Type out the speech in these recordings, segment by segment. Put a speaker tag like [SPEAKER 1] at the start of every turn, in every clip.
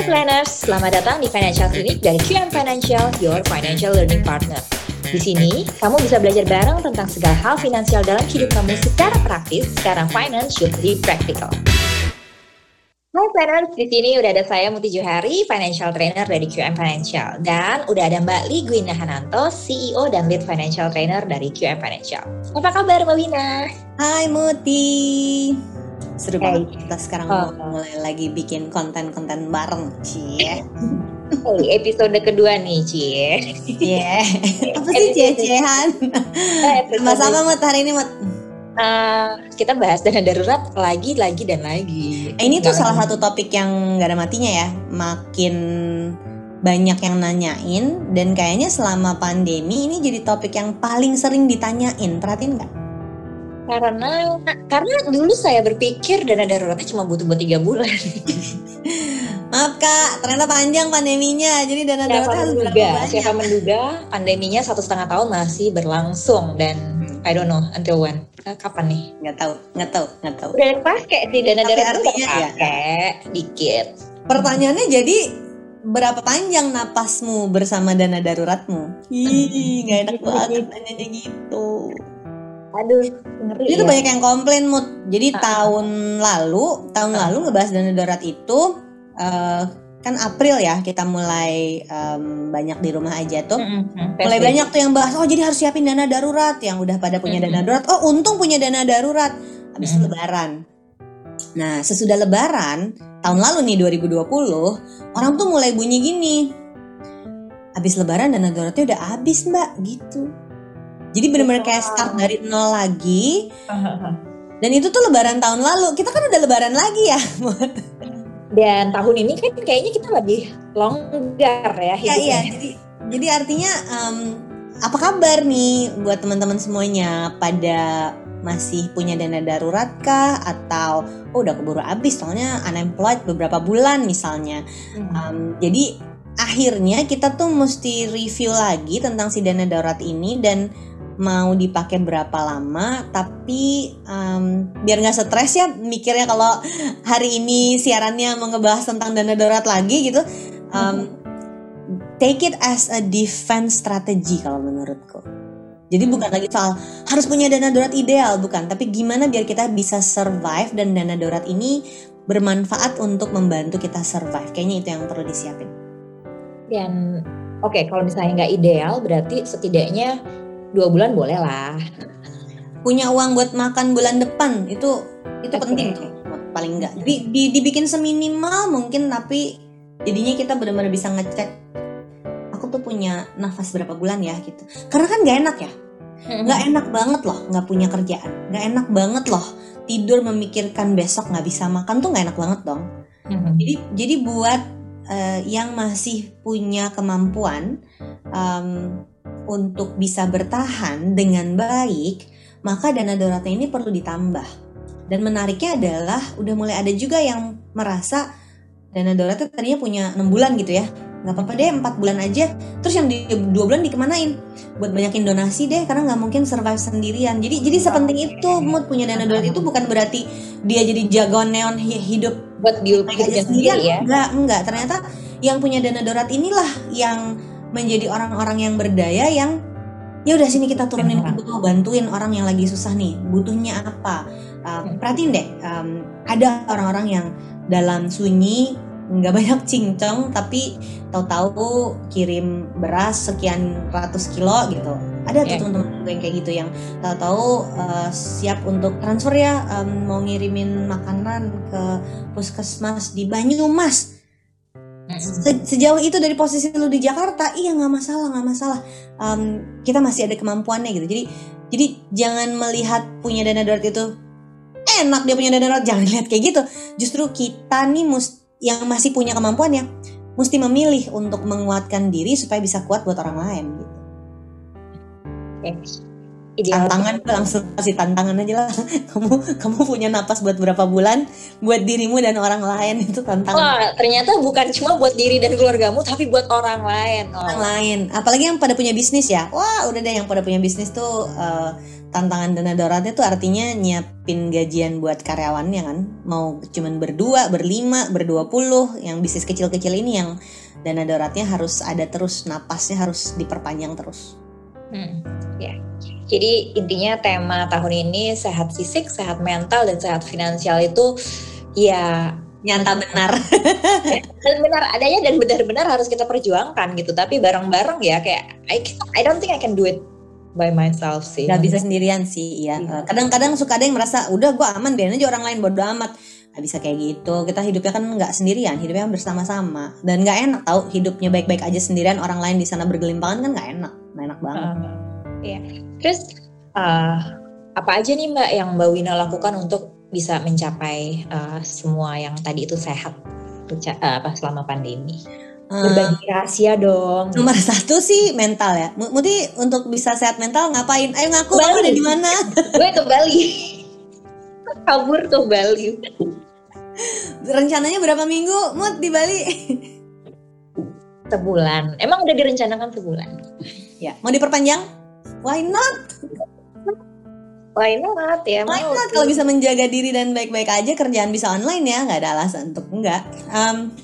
[SPEAKER 1] Hai planners, selamat datang di Financial Clinic dari QM Financial, your financial learning partner. Di sini, kamu bisa belajar bareng tentang segala hal finansial dalam hidup kamu secara praktis, sekarang finance should be practical. Hai planners, di sini udah ada saya Muti Johari, financial trainer dari QM Financial. Dan udah ada Mbak Li Gwina Hananto, CEO dan lead financial trainer dari QM Financial. Apa kabar Mbak Wina?
[SPEAKER 2] Hai Muti. Seru banget kita sekarang
[SPEAKER 1] Oh.
[SPEAKER 2] mau mulai lagi bikin konten-konten bareng, Cie.
[SPEAKER 1] Hey, episode kedua nih, Cie.
[SPEAKER 2] Iya. Apa sih cie-ciehan? Sama-sama Mut hari ini Mut.
[SPEAKER 1] Eh, kita bahas dana darurat lagi, lagi, dan lagi.
[SPEAKER 2] Eh, Ini tuh
[SPEAKER 1] Jangan-
[SPEAKER 2] salah satu topik yang gak ada matinya ya. Makin banyak yang nanyain dan kayaknya selama pandemi ini jadi topik yang paling sering ditanyain. Perhatiin nggak?
[SPEAKER 1] Karena karena dulu saya berpikir dana daruratnya cuma butuh buat tiga bulan.
[SPEAKER 2] Maaf kak, ternyata panjang pandeminya. Jadi dana
[SPEAKER 1] Siapa
[SPEAKER 2] darurat harus berapa
[SPEAKER 1] menduga?
[SPEAKER 2] banyak?
[SPEAKER 1] Siapa menduga pandeminya satu setengah tahun masih berlangsung dan I don't know until when. Kapan nih?
[SPEAKER 2] Nggak tahu, nggak tahu, nggak tahu.
[SPEAKER 1] Udah pakai sih dana darurat
[SPEAKER 2] artinya ya.
[SPEAKER 1] dikit.
[SPEAKER 2] Pertanyaannya jadi berapa panjang napasmu bersama dana daruratmu? Ih, nggak enak banget nanyanya gitu.
[SPEAKER 1] Aduh, ngeri
[SPEAKER 2] Jadi
[SPEAKER 1] ya.
[SPEAKER 2] banyak yang komplain mood. Jadi
[SPEAKER 1] Ah.
[SPEAKER 2] tahun lalu, tahun
[SPEAKER 1] Ah.
[SPEAKER 2] lalu ngebahas dana darurat itu eh, kan April ya kita mulai em, banyak di rumah aja tuh.
[SPEAKER 1] Mm-mm,
[SPEAKER 2] Mulai banyak tuh yang bahas, oh jadi harus siapin dana darurat. Yang udah pada punya dana
[SPEAKER 1] Mm-mm.
[SPEAKER 2] darurat, oh untung punya dana darurat. Habis itu
[SPEAKER 1] Mm-mm.
[SPEAKER 2] lebaran. Nah sesudah lebaran, tahun lalu nih 2020, orang tuh mulai bunyi gini. Habis lebaran dana daruratnya udah habis mbak, gitu. Jadi bener-bener kayak start dari nol lagi. Dan itu tuh lebaran tahun lalu. Kita kan udah lebaran lagi ya.
[SPEAKER 1] Dan tahun ini kan kayaknya kita lebih longgar ya
[SPEAKER 2] Iya,
[SPEAKER 1] hidupnya.
[SPEAKER 2] iya. Jadi, jadi artinya em, apa kabar nih buat teman-teman semuanya pada masih punya dana darurat kah atau oh udah keburu habis soalnya unemployed beberapa bulan misalnya.
[SPEAKER 1] Hmm.
[SPEAKER 2] Em, jadi akhirnya kita tuh mesti review lagi tentang si dana darurat ini dan mau dipakai berapa lama tapi em, biar nggak stres ya mikirnya kalau hari ini siarannya mau ngebahas tentang dana darurat lagi gitu em, take it as a defense strategy kalau menurutku. Jadi bukan lagi soal harus punya dana darurat ideal bukan tapi gimana biar kita bisa survive dan dana darurat ini bermanfaat untuk membantu kita survive. Kayaknya itu yang perlu disiapin.
[SPEAKER 1] Dan oke kalau misalnya nggak ideal berarti setidaknya dua bulan boleh lah.
[SPEAKER 2] punya uang buat makan bulan depan itu itu
[SPEAKER 1] Oke.
[SPEAKER 2] penting tuh. Paling enggak di, di- dibikin seminimal mungkin tapi jadinya kita benar-benar bisa ngecek aku tuh punya nafas berapa bulan ya gitu. Karena kan nggak enak ya. Nggak enak banget loh nggak punya kerjaan. Nggak enak banget loh tidur memikirkan besok nggak bisa makan tuh nggak enak banget dong.
[SPEAKER 1] Mhm.
[SPEAKER 2] jadi jadi buat eh, yang masih punya kemampuan em, untuk bisa bertahan dengan baik, maka dana daruratnya ini perlu ditambah. Dan menariknya adalah udah mulai ada juga yang merasa dana daruratnya tadinya punya enam bulan gitu ya, nggak apa-apa deh empat bulan aja. Terus yang di dua bulan dikemanain? Buat banyakin donasi deh, karena nggak mungkin survive sendirian. Jadi jadi sepenting itu mood punya dana darurat itu bukan berarti dia jadi jagoan neon hi- hidup
[SPEAKER 1] Buat di
[SPEAKER 2] mereka
[SPEAKER 1] hidupnya
[SPEAKER 2] aja
[SPEAKER 1] sendiri
[SPEAKER 2] sendirian
[SPEAKER 1] ya.
[SPEAKER 2] enggak enggak ternyata yang punya dana darurat inilah yang menjadi orang-orang yang berdaya yang ya udah sini kita turunin ke bawah bantuin orang yang lagi susah nih butuhnya apa Um, perhatiin deh um, ada orang-orang yang dalam sunyi nggak banyak cincong tapi tahu-tahu kirim beras sekian ratus kilo gitu ada tuh
[SPEAKER 1] Iya.
[SPEAKER 2] teman-teman yang kayak gitu yang tahu-tahu uh, siap untuk transfer ya um, mau ngirimin makanan ke puskesmas di Banyumas. Se- sejauh itu dari posisi lu di Jakarta iya nggak masalah nggak masalah Um, kita masih ada kemampuannya gitu jadi jadi jangan melihat punya dana darurat itu enak dia punya dana darurat jangan lihat kayak gitu justru kita nih mus yang masih punya kemampuannya mesti memilih untuk menguatkan diri supaya bisa kuat buat orang lain gitu.
[SPEAKER 1] Oke.
[SPEAKER 2] Ideal. tantangan langsung kasih tantangan aja lah. Kamu kamu punya napas buat berapa bulan? Buat dirimu dan orang lain itu tantangan.
[SPEAKER 1] Wah, ternyata bukan cuma buat diri dan keluargamu tapi buat orang lain.
[SPEAKER 2] Oh. orang lain. Apalagi yang pada punya bisnis ya. Wah udah deh yang pada punya bisnis tuh uh, tantangan dana daruratnya tuh artinya nyiapin gajian buat karyawannya kan. Mau cuman berdua berlima berdua puluh yang bisnis kecil-kecil ini yang dana daruratnya harus ada terus napasnya harus diperpanjang terus
[SPEAKER 1] hmm, ya. Yeah jadi intinya tema tahun ini sehat fisik, sehat mental, dan sehat finansial itu ya
[SPEAKER 2] nyata benar.
[SPEAKER 1] Dan benar adanya dan benar-benar harus kita perjuangkan gitu. Tapi bareng-bareng ya kayak I, I don't think I can do it by myself sih.
[SPEAKER 2] Gak bisa sendirian sih ya kadang-kadang suka ada yang merasa udah gue aman biarin aja orang lain bodo amat. Gak bisa kayak gitu. Kita hidupnya kan nggak sendirian hidupnya kan bersama-sama. Dan nggak enak tau hidupnya baik-baik aja sendirian orang lain di sana bergelimpangan kan nggak enak nggak enak banget uh,
[SPEAKER 1] iya Terus uh, apa aja nih Mbak yang Mbak Wina lakukan untuk bisa mencapai uh, semua yang tadi itu sehat uh, apa selama pandemi? Berbagi rahasia dong.
[SPEAKER 2] Nomor satu sih mental ya. Muti untuk bisa sehat mental ngapain? Ayo ngaku kamu ada di mana?
[SPEAKER 1] Gue ke Bali. Kabur ke Bali.
[SPEAKER 2] Rencananya berapa minggu Mut di Bali?
[SPEAKER 1] sebulan. Emang udah direncanakan sebulan?
[SPEAKER 2] Ya, mau diperpanjang? why not
[SPEAKER 1] why not ya
[SPEAKER 2] why not kalau bisa menjaga diri dan baik-baik aja kerjaan bisa online ya nggak ada alasan untuk enggak um,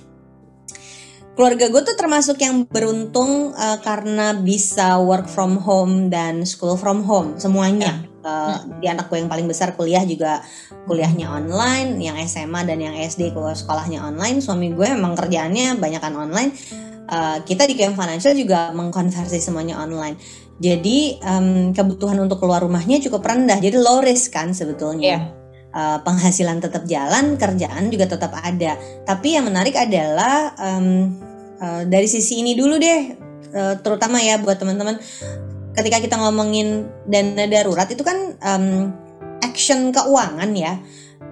[SPEAKER 2] keluarga gue tuh termasuk yang beruntung uh, karena bisa work from home dan school from home semuanya. Uh, di anak gue yang paling besar kuliah juga kuliahnya online, yang SMA dan yang SD kalau sekolahnya online. Suami gue emang kerjaannya banyak kan online. Uh, kita di QM Financial juga mengkonversi semuanya online. Jadi um, kebutuhan untuk keluar rumahnya cukup rendah, jadi low risk kan sebetulnya. Yeah. Uh, penghasilan tetap jalan, kerjaan juga tetap ada. Tapi yang menarik adalah um, uh, dari sisi ini dulu deh, uh, terutama ya buat teman-teman, ketika kita ngomongin dana darurat itu kan um, action keuangan ya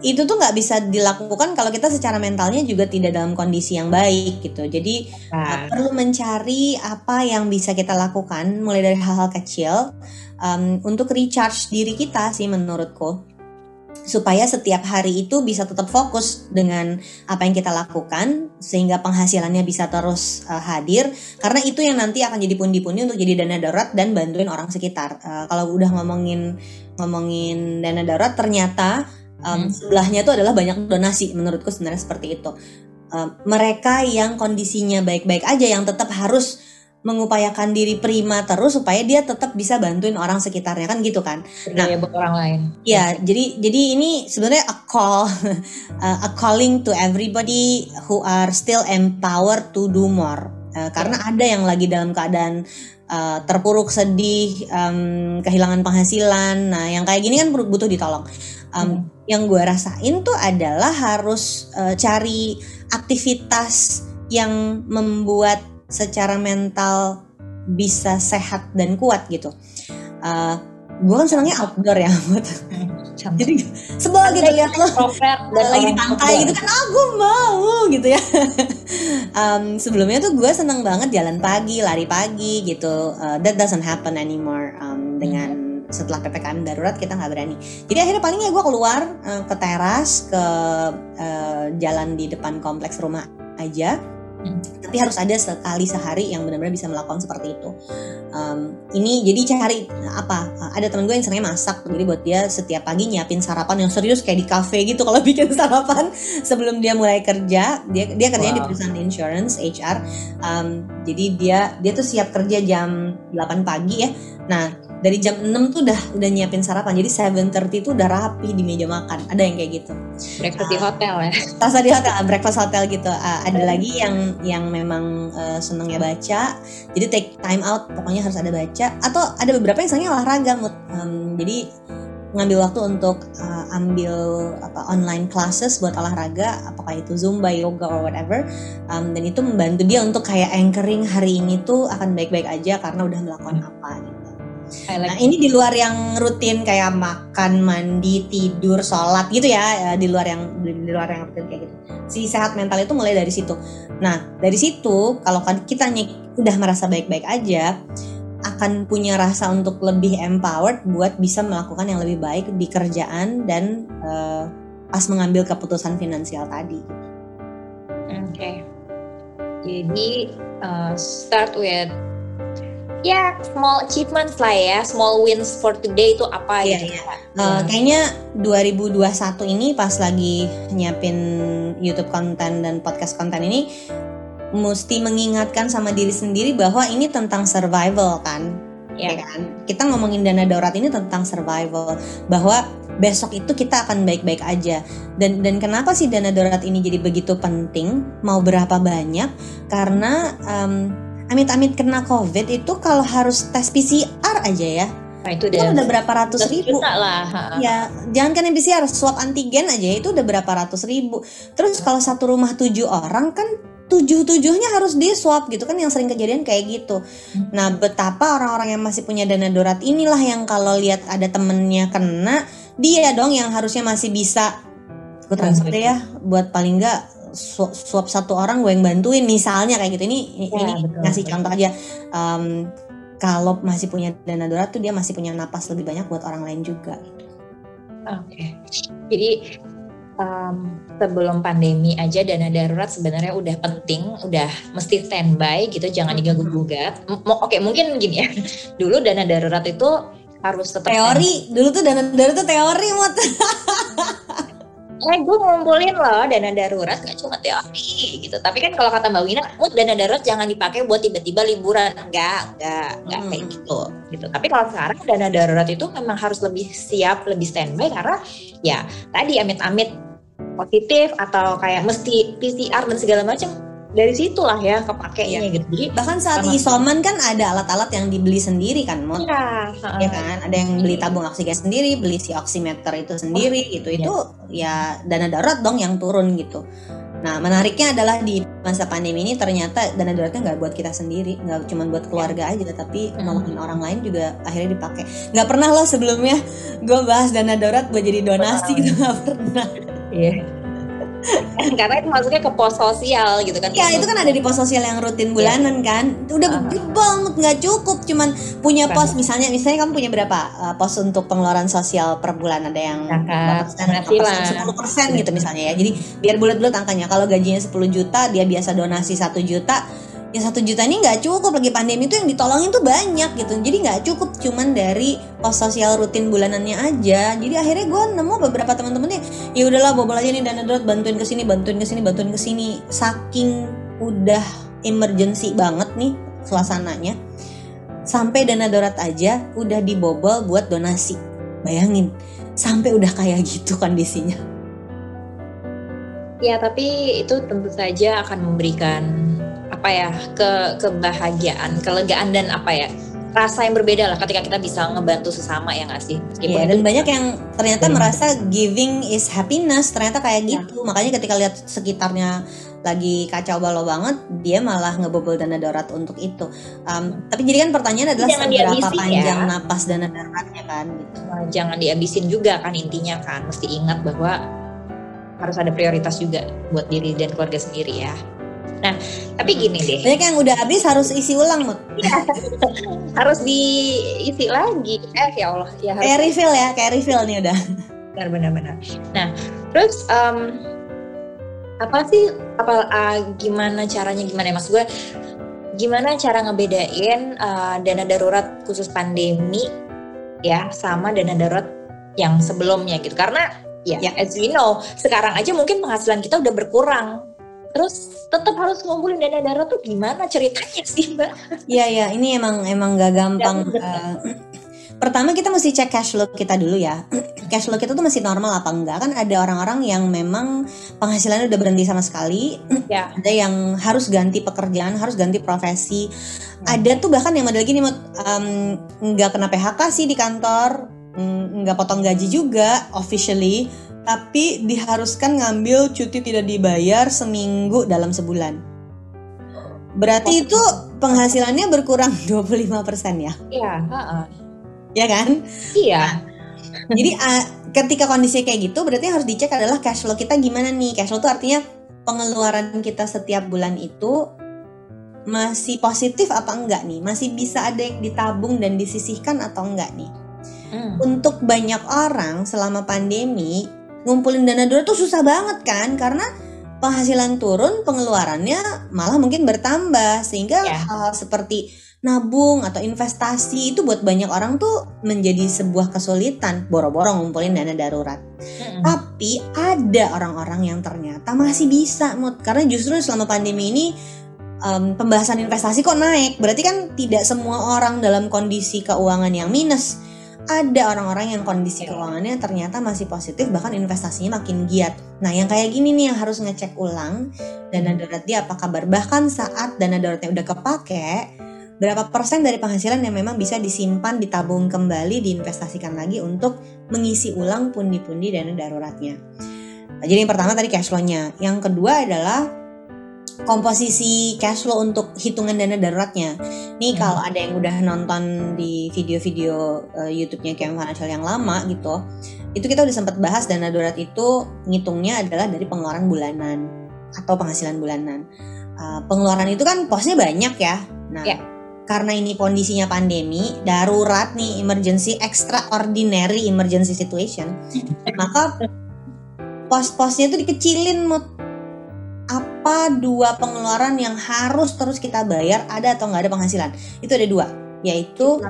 [SPEAKER 2] itu tuh nggak bisa dilakukan kalau kita secara mentalnya juga tidak dalam kondisi yang baik gitu. Jadi nah. perlu mencari apa yang bisa kita lakukan mulai dari hal-hal kecil um, untuk recharge diri kita sih menurutku supaya setiap hari itu bisa tetap fokus dengan apa yang kita lakukan sehingga penghasilannya bisa terus uh, hadir karena itu yang nanti akan jadi pundi-pundi untuk jadi dana darurat dan bantuin orang sekitar. Uh, kalau udah ngomongin ngomongin dana darurat ternyata um, sebelahnya itu adalah banyak donasi menurutku sebenarnya seperti itu um, mereka yang kondisinya baik-baik aja yang tetap harus mengupayakan diri prima terus supaya dia tetap bisa bantuin orang sekitarnya kan gitu kan.
[SPEAKER 1] Nah, ya, buat orang lain.
[SPEAKER 2] Ya, jadi jadi ini sebenarnya a call a calling to everybody who are still empowered to do more. Uh, karena ada yang lagi dalam keadaan uh, terpuruk, sedih, um, kehilangan penghasilan. Nah, yang kayak gini kan butuh ditolong um, hmm. Yang gue rasain tuh adalah harus uh, cari aktivitas yang membuat secara mental bisa sehat dan kuat gitu. Uh, gue kan senangnya outdoor ya. Jadi sebel gitu lihat lo dan lagi di pantai gitu kan aku oh, mau gitu ya. Um, sebelumnya tuh gue seneng banget jalan pagi lari pagi gitu. Uh, that doesn't happen anymore um, dengan setelah ppkm darurat kita nggak berani. Jadi akhirnya paling ya gue keluar uh, ke teras ke uh, jalan di depan kompleks rumah aja. Hmm. tapi harus ada sekali sehari yang benar-benar bisa melakukan seperti itu. Um, ini jadi cari apa ada temen gue yang seringnya masak. Jadi buat dia setiap pagi nyiapin sarapan yang serius kayak di cafe gitu. Kalau bikin sarapan sebelum dia mulai kerja dia dia kerjanya wow. di perusahaan insurance HR um, jadi dia dia tuh siap kerja jam 8 pagi ya. Nah dari jam 6 tuh udah udah nyiapin sarapan. Jadi 7.30 tuh udah rapi di meja makan. Ada yang kayak gitu.
[SPEAKER 1] Breakfast uh, di hotel ya?
[SPEAKER 2] tasa di hotel breakfast hotel gitu. Uh, ada lagi yang yang memang uh, senengnya baca. Jadi take time out pokoknya harus ada baca. Atau ada beberapa yang senangnya olahraga mood. Um, jadi ngambil waktu untuk uh, ambil apa online classes buat olahraga. Apakah itu zumba yoga or whatever. Um, dan itu membantu dia untuk kayak anchoring hari ini tuh akan baik-baik aja karena udah melakukan apa gitu nah ini di luar yang rutin kayak makan, mandi, tidur, sholat gitu ya, ya di luar yang di luar yang rutin kayak gitu. Si sehat mental itu mulai dari situ. Nah dari situ kalau kan kita udah merasa baik-baik aja, akan akan punya rasa untuk lebih empowered buat bisa melakukan yang lebih baik di kerjaan dan uh, pas mengambil keputusan finansial tadi.
[SPEAKER 1] Oke. Okay. Jadi uh, start with ya small achievements lah ya, small wins for today itu apa
[SPEAKER 2] yeah, gitu. Yeah. Uh, kayaknya 2021 ini pas lagi nyiapin YouTube konten dan podcast konten ini mesti mengingatkan sama diri sendiri bahwa ini tentang survival kan. Yeah. Ya kan? Kita ngomongin dana darurat ini tentang survival bahwa besok itu kita akan baik-baik aja. Dan dan kenapa sih dana darurat ini jadi begitu penting? Mau berapa banyak? Karena um, amit-amit kena COVID itu kalau harus tes PCR aja ya.
[SPEAKER 1] Nah, itu, itu
[SPEAKER 2] udah berapa ratus ribu
[SPEAKER 1] lah.
[SPEAKER 2] Ya, jangan kan yang PCR, swab antigen aja itu udah berapa ratus ribu. Terus kalau satu rumah tujuh orang kan tujuh tujuhnya harus di swab gitu kan yang sering kejadian kayak gitu. Hmm. Nah, betapa orang-orang yang masih punya dana darurat inilah yang kalau lihat ada temennya kena, dia dong yang harusnya masih bisa gue transfer ya buat paling enggak suap, satu orang gue yang bantuin misalnya kayak gitu ini ya, ini betul, ngasih betul. contoh aja um, kalau masih punya dana darurat tuh dia masih punya napas lebih banyak buat orang lain juga
[SPEAKER 1] oke okay. jadi um, sebelum pandemi aja dana darurat sebenarnya udah penting, udah mesti standby gitu, jangan diganggu gugat. Oke, okay, mungkin gini ya. Dulu dana darurat itu harus tetap
[SPEAKER 2] teori. Dulu tuh dana darurat tuh teori, mot.
[SPEAKER 1] eh gue ngumpulin loh dana darurat gak cuma teori gitu. Tapi kan kalau kata mbak Wina mood dana darurat jangan dipakai buat tiba-tiba liburan. Enggak enggak enggak hmm. kayak gitu gitu. Tapi kalau sekarang dana darurat itu memang harus lebih siap lebih standby karena ya tadi amit-amit positif atau kayak mesti PCR dan segala macam dari situlah ya kepakainya ya. gitu. Jadi
[SPEAKER 2] bahkan saat isoman kan ada alat-alat yang dibeli sendiri kan, Mon? Iya. Ya kan, ada yang beli tabung oksigen sendiri, beli si oximeter itu sendiri oh, gitu. Itu ya. dana darurat dong yang turun gitu. Nah, menariknya adalah di masa pandemi ini ternyata dana daruratnya nggak buat kita sendiri, nggak cuma buat keluarga aja, tapi hmm. nolongin orang lain juga akhirnya dipakai. Nggak pernah loh sebelumnya gue bahas dana darurat buat jadi donasi gitu, nggak pernah.
[SPEAKER 1] Iya. karena itu masuknya ke pos sosial gitu kan.
[SPEAKER 2] Ya itu kan ada di pos sosial yang rutin iya. bulanan yeah. kan. Udah uh -huh. banget nggak cukup. Cuman punya pos misalnya misalnya kamu punya berapa uh, pos untuk pengeluaran sosial per bulan? Ada yang sepuluh persen gitu misalnya ya. Jadi biar bulat-bulat angkanya. Kalau gajinya 10 juta dia biasa donasi satu juta ya satu juta ini nggak cukup. Lagi pandemi itu yang ditolongin tuh banyak gitu. Jadi nggak cukup cuman dari pos sosial rutin bulanannya aja. Jadi akhirnya gue nemu beberapa teman-teman nih ya udahlah bobol aja nih dana darurat bantuin ke sini bantuin ke sini bantuin ke sini. Saking udah emergency banget nih suasananya sampai dana darurat aja udah dibobol buat donasi. Bayangin sampai udah kayak gitu kondisinya.
[SPEAKER 1] Ya tapi itu tentu saja akan memberikan apa ya ke kebahagiaan, kelegaan dan apa ya rasa yang berbeda lah ketika kita bisa ngebantu sesama ya nggak sih?
[SPEAKER 2] Iya dan banyak yang ternyata hmm. merasa giving is happiness ternyata kayak ya. gitu. Makanya ketika lihat sekitarnya lagi kacau balau banget, dia malah ngebobol dana darurat untuk itu. Um, tapi jadi kan pertanyaan adalah jangan seberapa panjang ya. napas dana daruratnya kan? Gitu.
[SPEAKER 1] Nah, jangan dihabisin juga kan intinya kan. Mesti ingat bahwa harus ada prioritas juga buat diri dan keluarga sendiri ya. Nah, tapi gini deh.
[SPEAKER 2] Banyak yang udah habis harus isi ulang, Mut.
[SPEAKER 1] Iya. harus diisi lagi. Eh, ya Allah. Ya,
[SPEAKER 2] harus kayak refill ya, kayak refill nih udah.
[SPEAKER 1] Benar, benar, benar. Nah, terus um, apa sih apa uh, gimana caranya gimana ya mas gue gimana cara ngebedain uh, dana darurat khusus pandemi ya sama dana darurat yang sebelumnya gitu karena ya, ya as we know sekarang aja mungkin penghasilan kita udah berkurang terus tetap harus ngumpulin dana darurat tuh gimana ceritanya sih mbak?
[SPEAKER 2] Iya iya ini emang emang gak gampang. uh, pertama kita mesti cek cash flow kita dulu ya. cash flow kita tuh masih normal apa enggak? Kan ada orang-orang yang memang penghasilannya udah berhenti sama sekali. Ya. Ada yang harus ganti pekerjaan, harus ganti profesi. Ya. Ada tuh bahkan yang model gini um, nggak kena PHK sih di kantor, mm, nggak potong gaji juga officially tapi diharuskan ngambil cuti tidak dibayar seminggu dalam sebulan. Berarti itu penghasilannya berkurang 25% ya?
[SPEAKER 1] Iya, uh
[SPEAKER 2] Ya kan?
[SPEAKER 1] Iya.
[SPEAKER 2] Jadi uh, ketika kondisi kayak gitu berarti harus dicek adalah cash flow kita gimana nih? Cash flow itu artinya pengeluaran kita setiap bulan itu masih positif apa enggak nih? Masih bisa ada yang ditabung dan disisihkan atau enggak nih? Hmm. Untuk banyak orang selama pandemi ngumpulin dana darurat tuh susah banget kan karena penghasilan turun, pengeluarannya malah mungkin bertambah sehingga yeah. hal, hal seperti nabung atau investasi itu buat banyak orang tuh menjadi sebuah kesulitan boro-boro ngumpulin dana darurat. Mm-hmm. Tapi ada orang-orang yang ternyata masih bisa mood karena justru selama pandemi ini um, pembahasan investasi kok naik. Berarti kan tidak semua orang dalam kondisi keuangan yang minus. Ada orang-orang yang kondisi keuangannya ternyata masih positif bahkan investasinya makin giat. Nah, yang kayak gini nih yang harus ngecek ulang dana darurat dia apa kabar. Bahkan saat dana daruratnya udah kepake, berapa persen dari penghasilan yang memang bisa disimpan, ditabung kembali, diinvestasikan lagi untuk mengisi ulang pundi-pundi dana daruratnya. Nah, jadi yang pertama tadi cash flow-nya. Yang kedua adalah komposisi cash flow untuk hitungan dana daruratnya. Nih hmm. kalau ada yang udah nonton di video-video uh, YouTube-nya Camp Financial yang lama gitu, itu kita udah sempat bahas dana darurat itu ngitungnya adalah dari pengeluaran bulanan atau penghasilan bulanan. Uh, pengeluaran itu kan posnya banyak ya. Nah, yeah karena ini kondisinya pandemi, darurat nih, emergency, extraordinary emergency situation, maka pos-posnya itu dikecilin mood apa dua pengeluaran yang harus terus kita bayar ada atau nggak ada penghasilan itu ada dua yaitu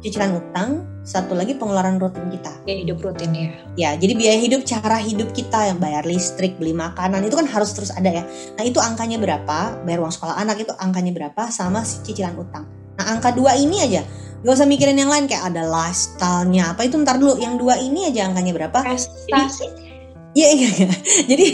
[SPEAKER 2] cicilan utang, satu lagi pengeluaran rutin kita.
[SPEAKER 1] Ya hidup rutin ya.
[SPEAKER 2] Ya, jadi biaya hidup, cara hidup kita yang bayar listrik, beli makanan itu kan harus terus ada ya. Nah itu angkanya berapa? Bayar uang sekolah anak itu angkanya berapa? Sama cicilan utang. Nah angka dua ini aja, gak usah mikirin yang lain kayak ada lifestyle-nya apa itu ntar dulu. Yang dua ini aja angkanya berapa?
[SPEAKER 1] Prestasi.
[SPEAKER 2] Iya, iya, iya. Jadi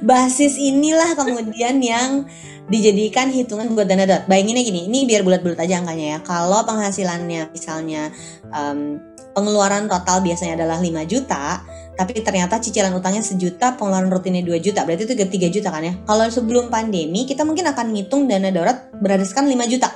[SPEAKER 2] basis inilah kemudian yang dijadikan hitungan buat dana darurat. Bayanginnya gini, ini biar bulat-bulat aja angkanya ya. Kalau penghasilannya misalnya um, pengeluaran total biasanya adalah 5 juta, tapi ternyata cicilan utangnya sejuta, pengeluaran rutinnya 2 juta, berarti itu 3 juta kan ya. Kalau sebelum pandemi, kita mungkin akan ngitung dana darurat berdasarkan 5 juta.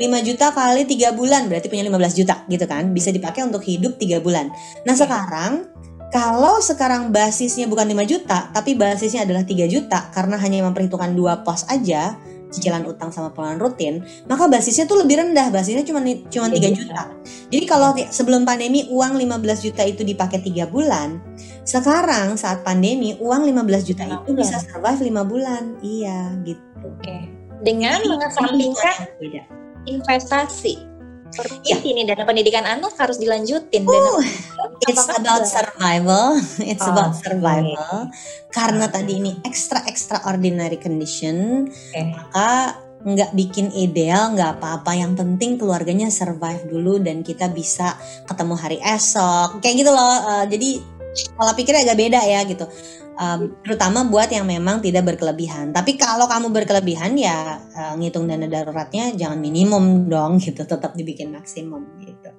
[SPEAKER 2] 5 juta kali 3 bulan berarti punya 15 juta gitu kan bisa dipakai untuk hidup 3 bulan. Nah, sekarang kalau sekarang basisnya bukan 5 juta, tapi basisnya adalah 3 juta karena hanya memperhitungkan dua pos aja, cicilan utang sama pengeluaran rutin, maka basisnya tuh lebih rendah, basisnya cuma cuma 3 juta. Jadi kalau sebelum pandemi uang 15 juta itu dipakai 3 bulan, sekarang saat pandemi uang 15 juta itu bisa survive 5 bulan. Iya, gitu.
[SPEAKER 1] Oke. Dengan mengesampingkan investasi seperti ya. ini dana pendidikan anak harus dilanjutin.
[SPEAKER 2] Uh, it's about survival. It's oh, about survival. Okay. Karena tadi ini extra extraordinary condition, okay. maka nggak bikin ideal nggak apa-apa yang penting keluarganya survive dulu dan kita bisa ketemu hari esok kayak gitu loh uh, jadi pola pikirnya agak beda ya gitu um, terutama buat yang memang tidak berkelebihan. Tapi kalau kamu berkelebihan ya uh, ngitung dana daruratnya jangan minimum dong gitu, tetap dibikin maksimum gitu.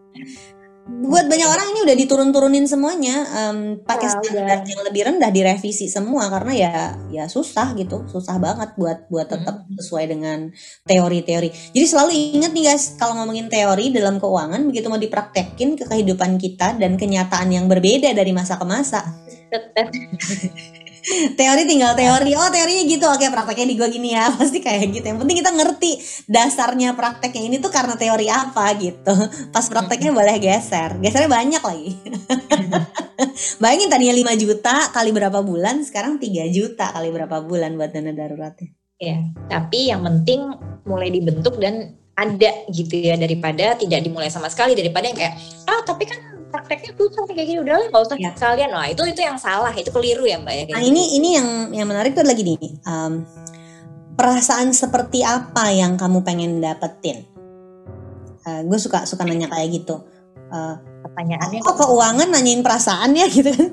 [SPEAKER 2] Buat banyak orang ini udah diturun-turunin semuanya, um, pakai ya, standar yang lebih rendah direvisi semua karena ya ya susah gitu, susah banget buat buat tetap hmm. sesuai dengan teori-teori. Jadi selalu ingat nih guys, kalau ngomongin teori dalam keuangan begitu mau dipraktekin ke kehidupan kita dan kenyataan yang berbeda dari masa ke masa teori tinggal teori. Oh teorinya gitu. Oke prakteknya di gue gini ya. Pasti kayak gitu. Yang penting kita ngerti dasarnya prakteknya ini tuh karena teori apa gitu. Pas prakteknya boleh geser. Gesernya banyak lagi. Bayangin tadinya 5 juta kali berapa bulan sekarang 3 juta kali berapa bulan buat dana daruratnya?
[SPEAKER 1] Ya tapi yang penting mulai dibentuk dan ada gitu ya daripada tidak dimulai sama sekali daripada yang kayak ah tapi kan prakteknya susah kayak gini. Udah lah nggak usah ya. sekalian. Nah itu itu yang salah. Itu keliru ya mbak ya
[SPEAKER 2] nah ini ini yang yang menarik tuh lagi nih. Um, perasaan seperti apa yang kamu pengen dapetin? Uh, gue suka suka nanya kayak gitu. Uh, pertanyaannya kok keuangan nanyain perasaan ya gitu kan?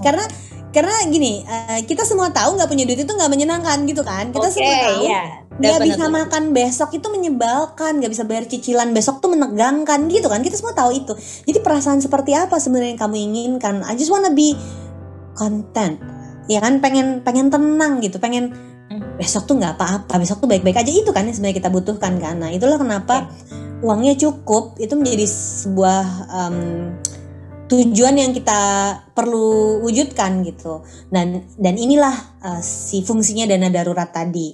[SPEAKER 2] Karena karena gini uh, kita semua tahu nggak punya duit itu nggak menyenangkan gitu kan? Kita okay, semua tahu yeah nggak bisa makan besok itu menyebalkan nggak bisa bayar cicilan besok tuh menegangkan gitu kan? Kita semua tahu itu. Jadi perasaan seperti apa sebenarnya yang kamu inginkan? I just wanna be content ya kan? Pengen pengen tenang gitu pengen hmm. besok tuh nggak apa-apa besok tuh baik-baik aja. Itu kan yang sebenarnya kita butuhkan kan? Nah itulah kenapa yeah. uangnya cukup itu menjadi sebuah um, tujuan yang kita perlu wujudkan gitu. Dan dan inilah uh, si fungsinya dana darurat tadi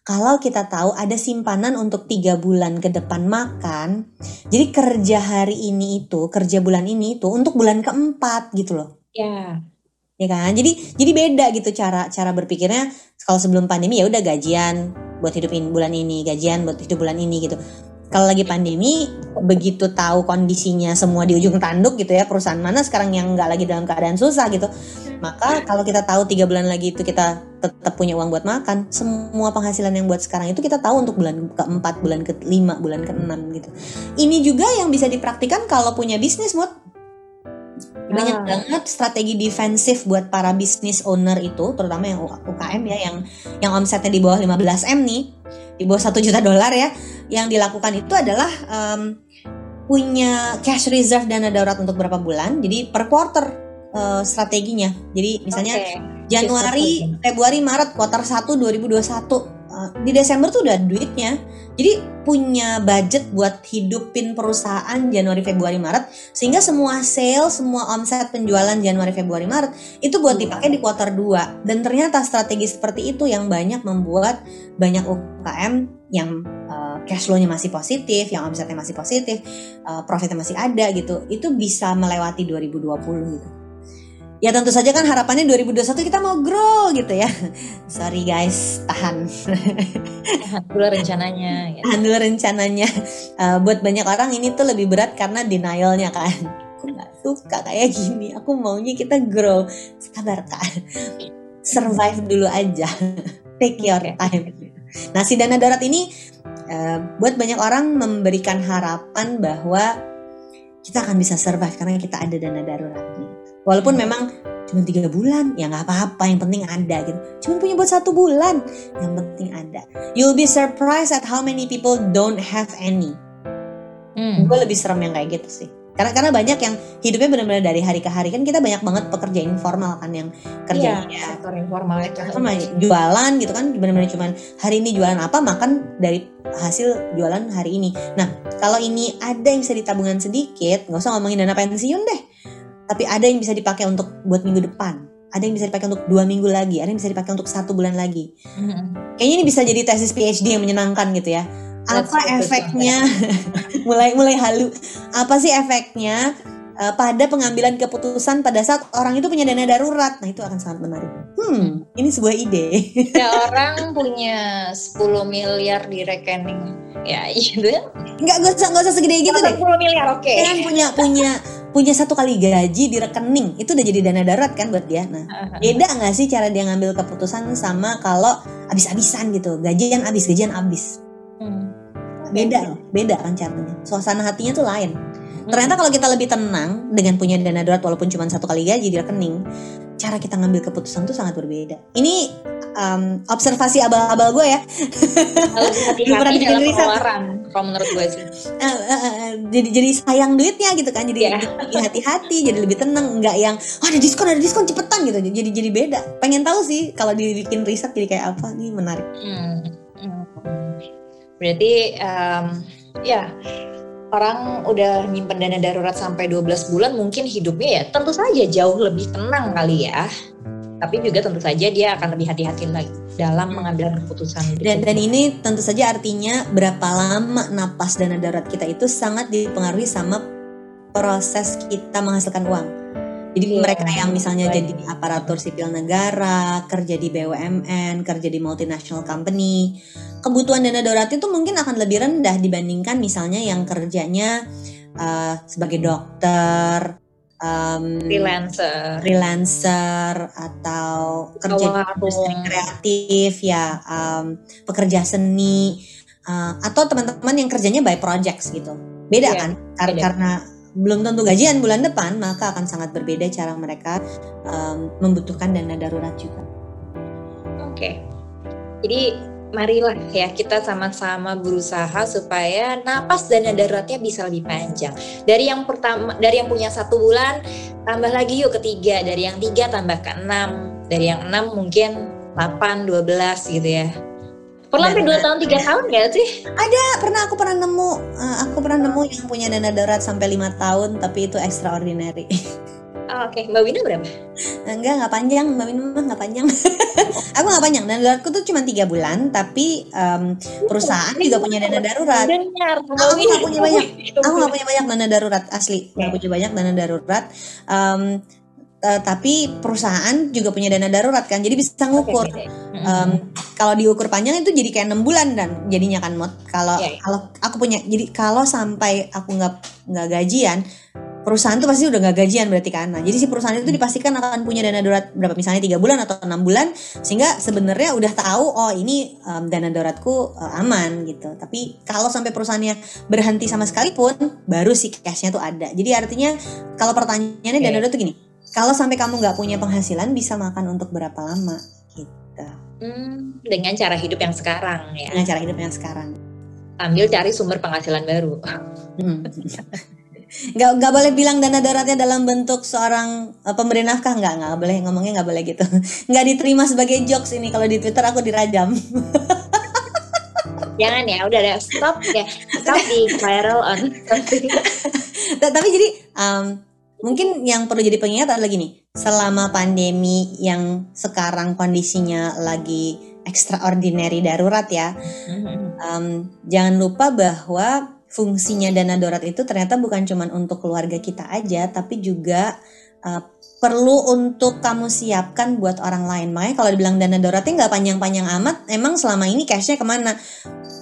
[SPEAKER 2] kalau kita tahu ada simpanan untuk tiga bulan ke depan makan, jadi kerja hari ini itu, kerja bulan ini itu untuk bulan keempat gitu loh.
[SPEAKER 1] Ya.
[SPEAKER 2] Ya kan? Jadi jadi beda gitu cara cara berpikirnya. Kalau sebelum pandemi ya udah gajian buat hidupin bulan ini, gajian buat hidup bulan ini gitu. Kalau lagi pandemi, begitu tahu kondisinya semua di ujung tanduk gitu ya, perusahaan mana sekarang yang nggak lagi dalam keadaan susah gitu, maka kalau kita tahu tiga bulan lagi itu kita tetap punya uang buat makan, semua penghasilan yang buat sekarang itu kita tahu untuk bulan keempat, bulan kelima, bulan keenam gitu. Ini juga yang bisa dipraktikan kalau punya bisnis, Mut. Banyak
[SPEAKER 1] Ah.
[SPEAKER 2] banget strategi defensif buat para bisnis owner itu, terutama yang UKM ya, yang yang omsetnya di bawah 15 m nih, di bawah satu juta dolar ya, yang dilakukan itu adalah em, punya cash reserve dana darurat untuk berapa bulan, jadi per quarter eh, strateginya. Jadi misalnya
[SPEAKER 1] Oke.
[SPEAKER 2] Januari, Februari, Maret, kuartal 1 2021. Uh, di Desember tuh udah duitnya. Jadi punya budget buat hidupin perusahaan Januari, Februari, Maret sehingga semua sales, semua omset penjualan Januari, Februari, Maret itu buat dipakai di kuartal 2. Dan ternyata strategi seperti itu yang banyak membuat banyak UKM yang uh, cash flow-nya masih positif, yang omsetnya masih positif, uh, profitnya masih ada gitu. Itu bisa melewati 2020 gitu. Ya tentu saja kan harapannya 2021 kita mau grow gitu ya. Sorry guys, tahan.
[SPEAKER 1] Dulu rencananya. Ya.
[SPEAKER 2] Tahan dulu rencananya. Eh, buat banyak orang ini tuh lebih berat karena denialnya kan. Aku nggak suka kayak gini. Aku maunya kita grow. Sabar kak. Survive dulu aja. Take your time. Nah si dana darurat ini eh, buat banyak orang memberikan harapan bahwa kita akan bisa survive karena kita ada dana daruratnya. Walaupun memang cuma tiga bulan, ya nggak apa-apa. Yang penting ada gitu. Cuma punya buat satu bulan, yang penting ada. You'll be surprised at how many people don't have any.
[SPEAKER 1] Hmm.
[SPEAKER 2] Gue lebih serem yang kayak gitu sih. Karena karena banyak yang hidupnya benar-benar dari hari ke hari kan kita banyak banget pekerja informal kan yang
[SPEAKER 1] Iya,
[SPEAKER 2] kerjanya
[SPEAKER 1] sektor informal itu.
[SPEAKER 2] sama jualan gitu kan benar-benar cuman hari ini jualan apa makan dari hasil jualan hari ini. Nah kalau ini ada yang bisa ditabungan sedikit, nggak usah ngomongin dana pensiun deh. Tapi ada yang bisa dipakai untuk buat minggu depan. Ada yang bisa dipakai untuk dua minggu lagi. Ada yang bisa dipakai untuk satu bulan lagi.
[SPEAKER 1] Hmm.
[SPEAKER 2] Kayaknya ini bisa jadi tesis PhD yang menyenangkan gitu ya.
[SPEAKER 1] That's
[SPEAKER 2] Apa
[SPEAKER 1] good.
[SPEAKER 2] efeknya? mulai mulai halu. Apa sih efeknya eh, pada pengambilan keputusan pada saat orang itu punya dana darurat? Nah itu akan sangat menarik. Hmm, ini sebuah ide.
[SPEAKER 1] Ya orang punya 10 miliar di rekening. Ya, gitu ya.
[SPEAKER 2] Nggak nggak usah nggak usah segede gitu deh.
[SPEAKER 1] 10 miliar, oke.
[SPEAKER 2] Kan punya punya punya satu kali gaji di rekening itu udah jadi dana darurat kan buat dia. Nah beda nggak sih cara dia ngambil keputusan sama kalau abis-abisan gitu gajian abis gajian abis
[SPEAKER 1] Hmm.
[SPEAKER 2] beda loh beda kan caranya. Suasana hatinya tuh lain. Ternyata kalau kita lebih tenang dengan punya dana darurat walaupun cuma satu kali gaji di rekening cara kita ngambil keputusan tuh sangat berbeda. Ini um, observasi abal-abal gue ya.
[SPEAKER 1] Harus hati-hati dalam pengeluaran. Kalau menurut gue sih.
[SPEAKER 2] Eh, eh, eh, jadi jadi sayang duitnya gitu kan jadi
[SPEAKER 1] Iya.
[SPEAKER 2] lebih hati-hati jadi lebih tenang nggak yang oh, ada diskon ada diskon cepetan gitu jadi jadi beda pengen tahu sih kalau dibikin riset jadi kayak apa nih menarik
[SPEAKER 1] Hmm. Hmm. Berarti em, ya orang udah nyimpen dana darurat sampai 12 bulan mungkin hidupnya ya tentu saja jauh lebih tenang kali ya. Tapi juga tentu saja dia akan lebih hati-hati lagi dalam mengambil keputusan.
[SPEAKER 2] Dan, dan ini tentu saja artinya berapa lama napas dana darurat kita itu sangat dipengaruhi sama proses kita menghasilkan uang. Jadi
[SPEAKER 1] Iya,
[SPEAKER 2] mereka yang misalnya
[SPEAKER 1] baik.
[SPEAKER 2] jadi di aparatur sipil negara, kerja di BUMN, kerja di multinational company, kebutuhan dana darurat itu mungkin akan lebih rendah dibandingkan misalnya yang kerjanya eh, sebagai dokter, em,
[SPEAKER 1] freelancer.
[SPEAKER 2] freelancer atau kerja di industri kreatif ya em, pekerja seni eh, atau teman-teman yang kerjanya by projects gitu beda
[SPEAKER 1] Iya,
[SPEAKER 2] kan Kar-
[SPEAKER 1] beda.
[SPEAKER 2] karena belum tentu gajian bulan depan maka akan sangat berbeda cara mereka em, membutuhkan dana darurat juga
[SPEAKER 1] Oke. Jadi marilah ya kita sama-sama berusaha supaya napas dana daruratnya bisa lebih panjang. Dari yang pertama, dari yang punya satu bulan, tambah lagi yuk ketiga. Dari yang tiga tambah ke enam. Dari yang enam mungkin 8, 12 gitu ya. Perlu sampai dua tahun, tiga tahun gak sih?
[SPEAKER 2] Ah, pernah aku pernah nemu eh, aku pernah nemu yang punya dana darurat sampai lima tahun tapi itu extraordinary
[SPEAKER 1] Oh, Oke, Mbak Wina berapa?
[SPEAKER 2] enggak nggak panjang. Mbak Min mah nggak panjang. Aku nggak banyak dana daruratku tuh cuma tiga bulan tapi um, perusahaan juga punya dana darurat.
[SPEAKER 1] Dengar,
[SPEAKER 2] aku nggak punya banyak.
[SPEAKER 1] Iya,
[SPEAKER 2] aku nggak punya banyak dana darurat asli. Nggak punya banyak dana darurat. Um, eh, tapi perusahaan juga punya dana darurat kan jadi bisa ngukur. Um, kalau diukur panjang itu jadi kayak enam bulan dan jadinya kan mod kalau
[SPEAKER 1] Iya, iya.
[SPEAKER 2] kalau aku punya jadi kalau sampai aku nggak nggak gajian perusahaan tuh pasti udah nggak gajian berarti kan nah jadi si perusahaan itu dipastikan akan punya dana darurat berapa misalnya tiga bulan atau enam bulan sehingga sebenarnya udah tahu oh ini um, dana daruratku uh, aman gitu tapi kalau sampai perusahaannya berhenti sama sekali pun baru si cashnya tuh ada jadi artinya kalau pertanyaannya
[SPEAKER 1] Oke.
[SPEAKER 2] dana darurat tuh gini kalau sampai kamu nggak punya penghasilan bisa makan untuk berapa lama gitu
[SPEAKER 1] Hmm, dengan cara hidup yang sekarang ya.
[SPEAKER 2] dengan cara hidup yang sekarang.
[SPEAKER 1] Sambil cari sumber penghasilan baru.
[SPEAKER 2] Hmm. Nggak nggak boleh bilang dana daruratnya dalam bentuk seorang uh, pemberi nafkah. Nggak nggak boleh. Ngomongnya nggak boleh gitu. Nggak diterima sebagai jokes ini. Kalau di Twitter aku dirajam.
[SPEAKER 1] Jangan ya, udah ada stop ya. Stop di viral on
[SPEAKER 2] tapi jadi um, mungkin yang perlu jadi pengingat adalah gini. Selama pandemi yang sekarang kondisinya lagi extraordinary darurat ya um, jangan lupa bahwa fungsinya dana darurat itu ternyata bukan cuma untuk keluarga kita aja, tapi juga uh, perlu untuk kamu siapkan buat orang lain. Makanya kalau dibilang dana daruratnya nggak panjang-panjang amat, emang selama ini cashnya ke mana?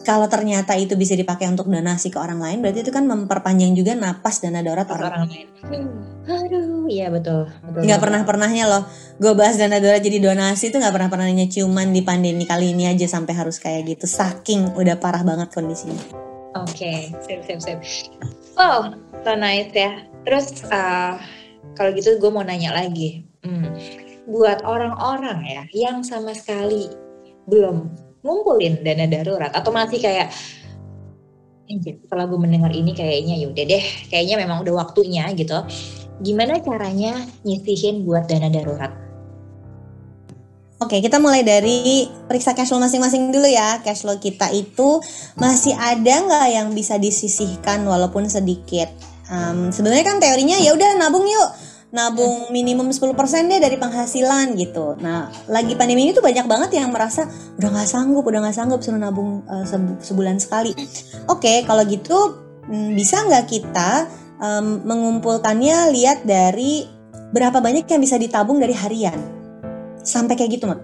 [SPEAKER 2] Kalau ternyata itu bisa dipakai untuk donasi ke orang lain, berarti itu kan memperpanjang juga napas dana darurat orang.
[SPEAKER 1] orang lain. Aduh, iya betul. betul
[SPEAKER 2] Nggak pernah pernahnya loh, gue bahas dana darurat jadi donasi itu nggak pernah pernahnya ciuman di pandemi kali ini aja sampai harus kayak gitu. Saking udah parah banget kondisinya.
[SPEAKER 1] Oke, sip, sip, sip. Oh, so nice ya. Terus uh, kalau gitu gue mau nanya lagi. Hmm, buat orang-orang ya yang sama sekali belum ngumpulin dana darurat atau masih kayak "Anjir, setelah gue mendengar ini kayaknya yaudah deh, kayaknya memang udah waktunya gitu. Gimana caranya nyisihin buat dana darurat?
[SPEAKER 2] Oke, kita mulai dari periksa cash flow masing-masing dulu ya. Cash flow kita itu masih ada nggak yang bisa disisihkan walaupun sedikit? Em, Sebenarnya kan teorinya ya udah nabung yuk, nabung minimum 10% deh dari penghasilan gitu. Nah, lagi pandemi ini tuh banyak banget yang merasa udah nggak sanggup, udah nggak sanggup suruh nabung sebu- sebulan sekali. Oke, kalau gitu mm, bisa nggak kita em, mengumpulkannya lihat dari berapa banyak yang bisa ditabung dari harian? Sampai kayak gitu, Mat?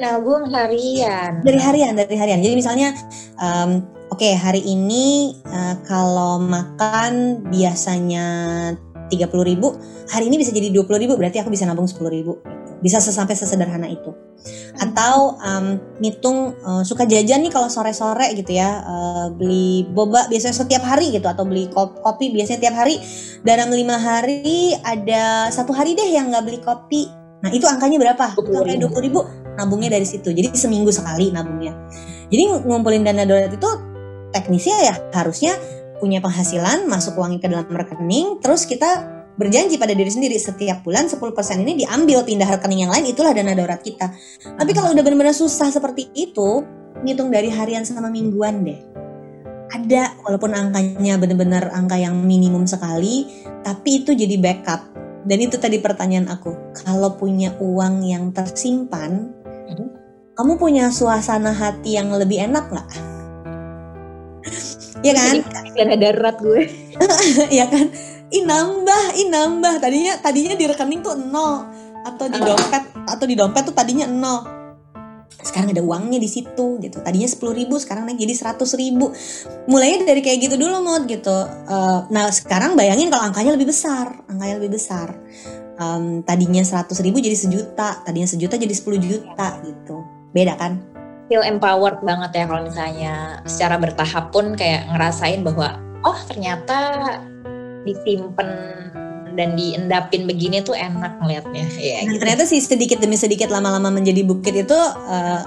[SPEAKER 1] Nabung harian.
[SPEAKER 2] dari harian dari harian. Jadi misalnya em, oke hari ini eh, kalau makan biasanya 30.000 ribu hari ini bisa jadi 20.000 ribu berarti aku bisa nabung 10.000 ribu. Bisa sesampai sesederhana itu. Atau em, ngitung eh, suka jajan nih kalau sore-sore gitu ya eh, beli boba biasanya setiap hari gitu atau beli kop- kopi biasanya tiap hari. Dalam lima hari ada satu hari deh yang nggak beli kopi nah itu angkanya berapa?
[SPEAKER 1] 20.000.
[SPEAKER 2] sampai 20.000 ribu. nabungnya dari situ. Jadi seminggu sekali nabungnya. Jadi ngumpulin dana darurat itu teknisnya ya harusnya punya penghasilan masuk uangnya ke dalam rekening terus kita berjanji pada diri sendiri setiap bulan 10% ini diambil pindah rekening yang lain itulah dana darurat kita. Tapi kalau udah benar-benar susah seperti itu ngitung dari harian sama mingguan deh. Ada walaupun angkanya benar-benar angka yang minimum sekali tapi itu jadi backup dan itu tadi pertanyaan aku kalau punya uang yang tersimpan
[SPEAKER 1] Mhm.
[SPEAKER 2] kamu punya suasana hati yang lebih enak nggak Iya kan?
[SPEAKER 1] Dana darurat gue.
[SPEAKER 2] Iya kan? Ih nambah, ih nambah. Tadinya tadinya di rekening tuh nol atau di dompet atau di dompet tuh tadinya nol. Sekarang ada uangnya di situ gitu. Tadinya sepuluh ribu, sekarang naik jadi seratus ribu. Mulainya dari kayak gitu dulu mod gitu. Eh, nah sekarang bayangin kalau angkanya lebih besar, angkanya lebih besar. Em, tadinya seratus ribu jadi sejuta, tadinya sejuta jadi 10 juta gitu. Beda kan?
[SPEAKER 1] feel empowered banget ya kalau misalnya secara bertahap pun kayak ngerasain bahwa oh ternyata disimpan dan diendapin begini tuh enak ngelihatnya ya
[SPEAKER 2] Dan
[SPEAKER 1] gitu.
[SPEAKER 2] ternyata sih sedikit demi sedikit lama-lama menjadi bukit itu eh,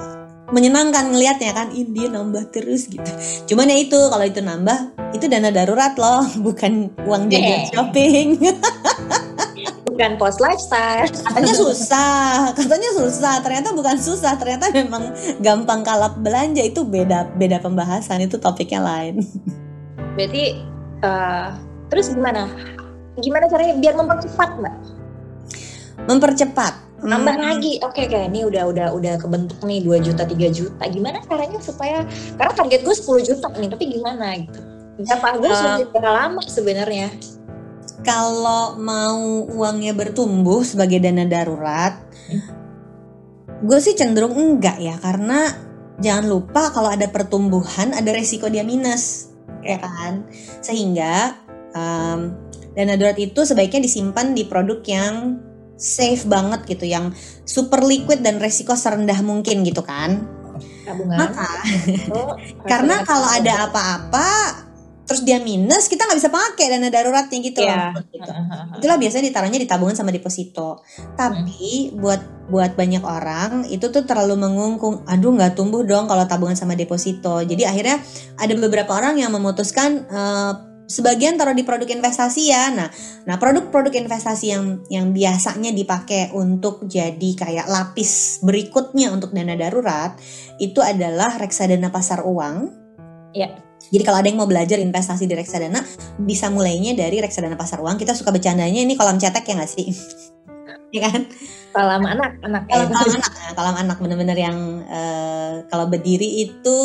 [SPEAKER 2] menyenangkan ngelihatnya kan, Ih, dia nambah terus gitu. Cuman ya itu kalau itu nambah itu dana darurat loh, bukan uang jajan
[SPEAKER 1] Eh.
[SPEAKER 2] shopping.
[SPEAKER 1] bukan post lifestyle
[SPEAKER 2] Katanya susah, katanya susah. Ternyata bukan susah, ternyata memang gampang kalap belanja itu beda beda pembahasan itu topiknya lain.
[SPEAKER 1] berarti eh, terus gimana gimana caranya biar mempercepat mbak?
[SPEAKER 2] Mempercepat.
[SPEAKER 1] nambah lagi. Oke okay, kayak ini udah udah udah kebentuk nih 2 juta 3 juta. Gimana caranya supaya karena target gue 10 juta nih tapi gimana gitu? Berapa gue uh, berapa lama sebenarnya?
[SPEAKER 2] kalau mau uangnya bertumbuh sebagai dana darurat hmm. gue sih cenderung enggak ya. Karena jangan lupa kalau ada pertumbuhan ada resiko dia minus. Ya kan? Sehingga um, dana darurat itu sebaiknya disimpan di produk yang safe banget gitu yang super liquid dan resiko serendah mungkin gitu kan.
[SPEAKER 1] Tabungan.
[SPEAKER 2] Maka oh, karena kalau ada apa-apa terus dia minus kita nggak bisa pakai dana daruratnya gitu yeah. loh gitu. itulah biasanya ditaruhnya di tabungan sama deposito. Tapi hmm. buat buat banyak orang itu tuh terlalu mengungkung. Aduh nggak tumbuh dong kalau tabungan sama deposito. Jadi akhirnya ada beberapa orang yang memutuskan uh, sebagian taruh di produk investasi ya. Nah, nah produk-produk investasi yang yang biasanya dipakai untuk jadi kayak lapis berikutnya untuk dana darurat itu adalah reksadana pasar uang.
[SPEAKER 1] Ya.
[SPEAKER 2] Jadi kalau ada yang mau belajar investasi di reksadana, bisa mulainya dari reksadana pasar uang. Kita suka bercandanya ini kolam cetek ya nggak sih? ya kan?
[SPEAKER 1] Kolam anak, anak.
[SPEAKER 2] Kolam, kolam anak, nah, kolam anak bener-bener yang uh, kalau berdiri itu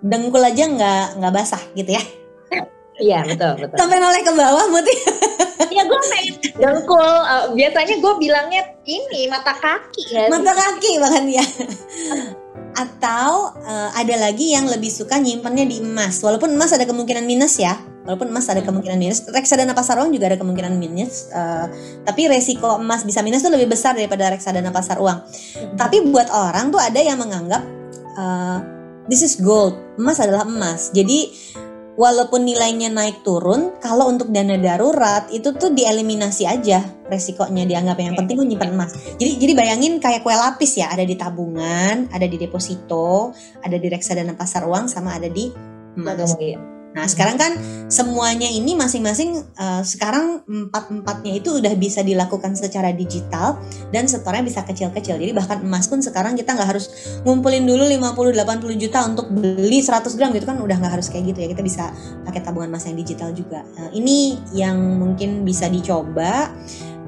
[SPEAKER 2] dengkul aja nggak nggak basah gitu ya.
[SPEAKER 1] Iya betul betul.
[SPEAKER 2] Sampai noleh ke bawah Muti.
[SPEAKER 1] Iya gue main dengkul. Uh, biasanya gue bilangnya ini mata kaki
[SPEAKER 2] ya. Mata kaki bahkan ya. Atau uh, ada lagi yang lebih suka nyimpennya di emas. Walaupun emas ada kemungkinan minus ya. Walaupun emas ada kemungkinan minus. Reksadana pasar uang juga ada kemungkinan minus. Uh, tapi resiko emas bisa minus itu lebih besar daripada reksadana pasar uang. Hmm. Tapi buat orang tuh ada yang menganggap uh, this is gold. Emas adalah emas. Jadi walaupun nilainya naik turun, kalau untuk dana darurat itu tuh dieliminasi aja resikonya dianggap yang penting gue nyimpan emas. Jadi jadi bayangin kayak kue lapis ya, ada di tabungan, ada di deposito, ada di reksadana pasar uang sama ada di emas. Nah sekarang kan semuanya ini masing-masing uh, sekarang empat-empatnya itu udah bisa dilakukan secara digital dan setornya bisa kecil-kecil. Jadi bahkan emas pun sekarang kita nggak harus ngumpulin dulu 50-80 juta untuk beli 100 gram gitu kan udah nggak harus kayak gitu ya. Kita bisa pakai tabungan emas yang digital juga. Nah, ini yang mungkin bisa dicoba.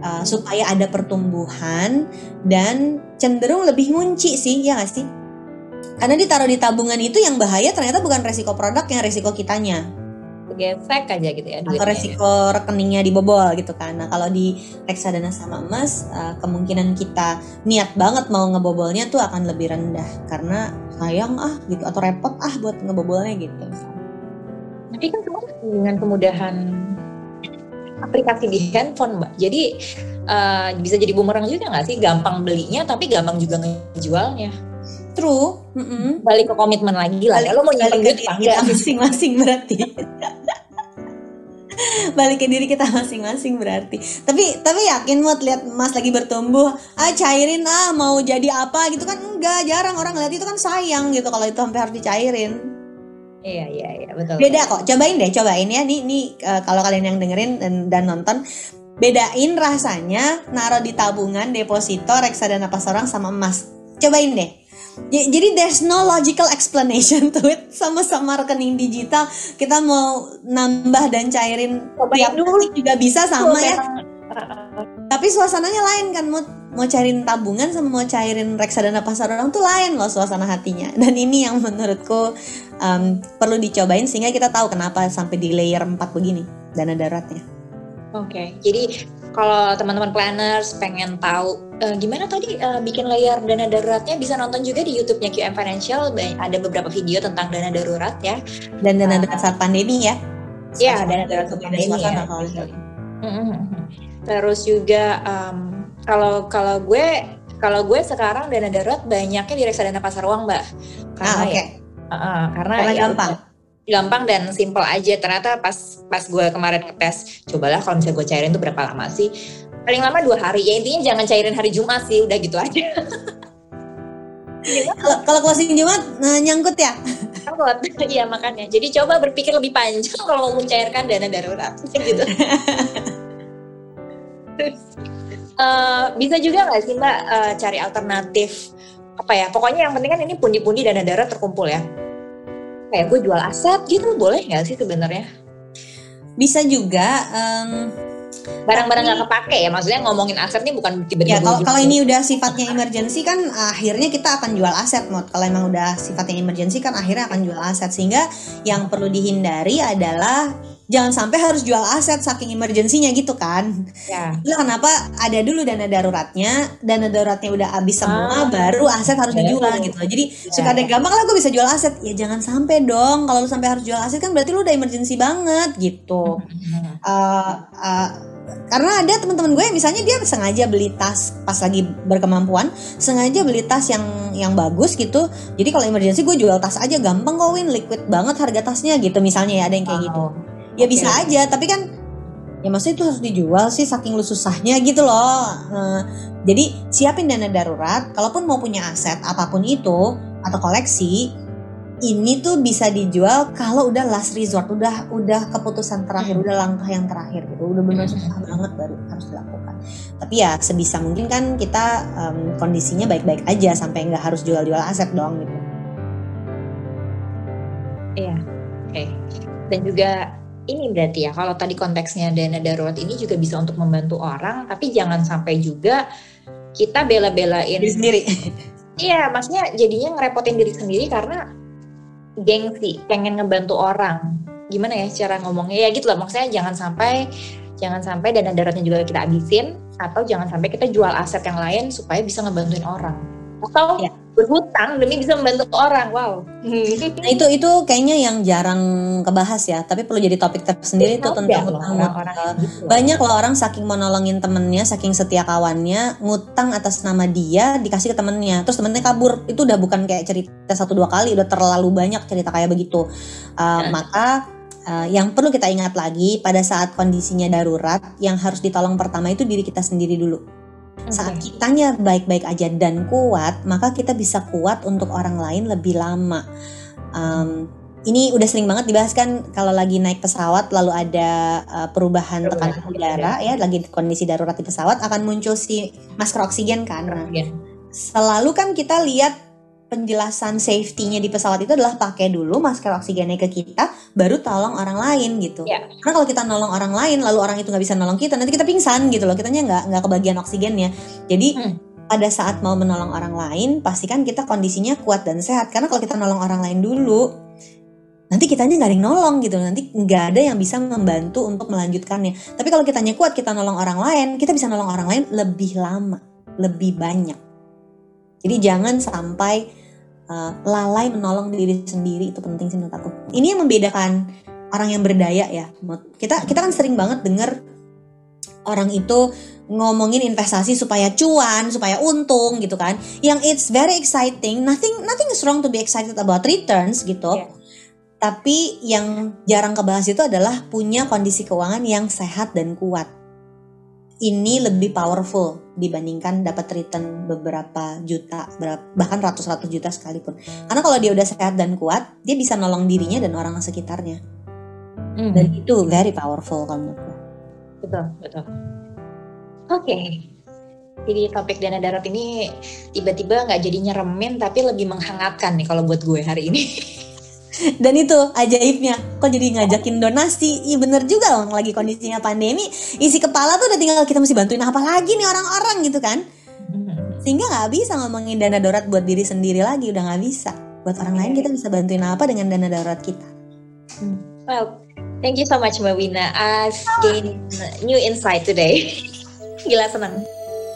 [SPEAKER 2] Uh, supaya ada pertumbuhan dan cenderung lebih ngunci sih ya gak sih karena ditaruh di tabungan itu yang bahaya ternyata bukan resiko produk yang resiko kitanya.
[SPEAKER 1] Gesek aja gitu ya
[SPEAKER 2] duitnya. Atau resiko rekeningnya dibobol gitu kan. Nah kalau di reksadana sama emas uh, kemungkinan kita niat banget mau ngebobolnya tuh akan lebih rendah karena sayang ah gitu atau repot ah buat ngebobolnya gitu.
[SPEAKER 1] Tapi kan dengan kemudahan aplikasi di handphone mbak. Jadi uh, bisa jadi bumerang juga nggak sih? Gampang belinya tapi gampang juga ngejualnya.
[SPEAKER 2] True. Mm -hmm.
[SPEAKER 1] Balik ke komitmen lagi lah. Balik,
[SPEAKER 2] lo mau nyimpen duit masing-masing berarti. balik ke diri kita masing-masing berarti. Tapi tapi yakin mau lihat emas lagi bertumbuh, ah cairin ah mau jadi apa gitu kan enggak, jarang orang lihat itu kan sayang gitu kalau itu sampai harus dicairin.
[SPEAKER 1] Iya iya iya betul.
[SPEAKER 2] Beda kok. Cobain deh, cobain ya. Nih nih uh, kalau kalian yang dengerin dan, dan nonton bedain rasanya naruh di tabungan, deposito, reksadana pas orang sama emas. Cobain deh jadi there's no logical explanation to it. Sama-sama rekening digital. Kita mau nambah dan cairin
[SPEAKER 1] tiap dulu.
[SPEAKER 2] juga bisa sama ya. Tapi suasananya lain kan mau mau cairin tabungan sama mau cairin reksadana pasar orang tuh lain loh suasana hatinya. Dan ini yang menurutku um, perlu dicobain sehingga kita tahu kenapa sampai di layer 4 begini dana daruratnya
[SPEAKER 1] oke okay. jadi kalau teman-teman planners pengen tahu uh, gimana tadi uh, bikin layar dana daruratnya bisa nonton juga di YouTube-nya QM Financial ada beberapa video tentang dana darurat ya
[SPEAKER 2] dan dana darurat saat pandemi ya
[SPEAKER 1] Iya, dana darurat saat pandemi ya. Mm-hmm. Terus juga um, kalau kalau gue kalau gue sekarang dana darurat banyaknya di reksadana pasar uang, Mbak.
[SPEAKER 2] Karena ah, okay. ya,
[SPEAKER 1] uh, karena, karena ya, gampang gampang dan simple aja. Ternyata pas pas gue kemarin ngetes cobalah kalau misalnya gue cairin tuh berapa lama sih? Paling lama dua hari. Ya intinya jangan cairin hari Jumat sih udah gitu aja.
[SPEAKER 2] Kalau closing Jumat nah, nyangkut ya?
[SPEAKER 1] Nyangkut. Iya makanya. Jadi coba berpikir lebih panjang kalau mau mencairkan dana darurat. Gitu. Uh, bisa juga nggak sih mbak uh, cari alternatif? Apa ya? Pokoknya yang penting kan ini pundi-pundi dana darurat terkumpul ya kayak gue jual aset gitu boleh nggak sih sebenarnya?
[SPEAKER 2] Bisa juga. Um,
[SPEAKER 1] barang-barang nggak kepake ya maksudnya ngomongin aset ini bukan tiba-tiba
[SPEAKER 2] ya kalau kalau ini udah sifatnya emergency kan akhirnya kita akan jual aset mod kalau emang udah sifatnya emergency kan akhirnya akan jual aset sehingga yang perlu dihindari adalah jangan sampai harus jual aset saking emergensinya gitu kan. Ya. Itu kenapa ada dulu dana daruratnya, dana daruratnya udah habis semua, ah, baru aset harus dijual gitu. Jadi ya. suka ada gampang lah gue bisa jual aset. Ya jangan sampai dong. Kalau lu sampai harus jual aset kan berarti lu udah emergency banget gitu. uh, uh, karena ada teman-teman gue misalnya dia sengaja beli tas pas lagi berkemampuan sengaja beli tas yang yang bagus gitu jadi kalau emergency gue jual tas aja gampang kok win liquid banget harga tasnya gitu misalnya ya ada yang kayak oh. gitu ya bisa okay. aja tapi kan ya maksudnya itu harus dijual sih saking lu susahnya gitu loh uh, jadi siapin dana darurat kalaupun mau punya aset apa pun itu atau koleksi ini tuh bisa dijual kalau udah last resort udah udah keputusan terakhir hmm. udah langkah yang terakhir gitu udah benar hmm. susah banget baru harus dilakukan tapi ya sebisa mungkin kan kita um, kondisinya baik-baik aja sampai nggak harus jual-jual aset dong gitu
[SPEAKER 1] iya oke okay. dan juga ini berarti ya kalau tadi konteksnya dana darurat ini juga bisa untuk membantu orang tapi jangan sampai juga kita bela-belain
[SPEAKER 2] diri sendiri.
[SPEAKER 1] Iya, maksudnya jadinya ngerepotin diri sendiri karena gengsi, pengen ngebantu orang. Gimana ya cara ngomongnya ya gitu loh. Maksudnya jangan sampai jangan sampai dana daruratnya juga kita habisin atau jangan sampai kita jual aset yang lain supaya bisa ngebantuin orang. Atau ya berhutang demi bisa membantu orang. Wow.
[SPEAKER 2] Nah, itu itu kayaknya yang jarang kebahas ya, tapi perlu jadi topik tersendiri itu tentang hutang. Orang, orang gitu. Banyak loh orang saking mau nolongin temennya, saking setia kawannya, ngutang atas nama dia dikasih ke temennya, terus temennya kabur. Itu udah bukan kayak cerita satu dua kali, udah terlalu banyak cerita kayak begitu. Uh, Maka uh, yang perlu kita ingat lagi pada saat kondisinya darurat, yang harus ditolong pertama itu diri kita sendiri dulu saat kitanya baik-baik aja dan kuat, maka kita bisa kuat untuk orang lain lebih lama. Um, ini udah sering banget dibahas kan kalau lagi naik pesawat lalu ada uh, perubahan tekanan udara ya, lagi kondisi darurat di pesawat akan muncul si masker oksigen kan. Nah, selalu kan kita lihat penjelasan safety-nya di pesawat itu adalah pakai dulu masker oksigennya ke kita, baru tolong orang lain gitu. Yeah. Karena kalau kita nolong orang lain, lalu orang itu nggak bisa nolong kita, nanti kita pingsan gitu loh. Kitanya nggak nggak kebagian oksigennya. Jadi hmm. pada saat mau menolong orang lain, pastikan kita kondisinya kuat dan sehat. Karena kalau kita nolong orang lain dulu, nanti kitanya nggak ada yang nolong gitu nanti nggak ada yang bisa membantu untuk melanjutkannya tapi kalau kitanya kuat kita nolong orang lain kita bisa nolong orang lain lebih lama lebih banyak jadi jangan sampai uh, lalai menolong diri sendiri itu penting sih menurut aku. Ini yang membedakan orang yang berdaya ya. Kita kita kan sering banget dengar orang itu ngomongin investasi supaya cuan, supaya untung gitu kan. Yang it's very exciting. Nothing nothing is wrong to be excited about returns gitu. Yeah. Tapi yang jarang kebahas itu adalah punya kondisi keuangan yang sehat dan kuat ini lebih powerful dibandingkan dapat return beberapa juta, bahkan ratus-ratus juta sekalipun. Karena kalau dia udah sehat dan kuat, dia bisa nolong dirinya dan orang sekitarnya. Mm. Dan itu very powerful kalau menurutku.
[SPEAKER 1] Betul, betul. Oke. Okay. Jadi topik dana darat ini tiba-tiba nggak jadi nyeremin tapi lebih menghangatkan nih kalau buat gue hari ini.
[SPEAKER 2] Dan itu ajaibnya, kok jadi ngajakin donasi? Iya bener juga loh, lagi kondisinya pandemi, isi kepala tuh udah tinggal kita mesti bantuin apa lagi nih orang-orang gitu kan? Sehingga nggak bisa ngomongin dana darurat buat diri sendiri lagi, udah nggak bisa. Buat orang lain kita bisa bantuin apa dengan dana darurat kita?
[SPEAKER 1] Well, thank you so much Mbak Wina. I've gained new insight today. Gila senang.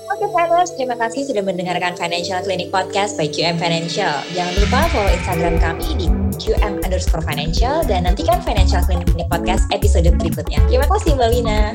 [SPEAKER 1] Oke Finance, terima kasih sudah mendengarkan Financial Clinic Podcast by QM Financial. Jangan lupa follow Instagram kami di QM underscore financial dan nantikan Financial Clinic Podcast episode berikutnya. Terima kasih Mbak Lina.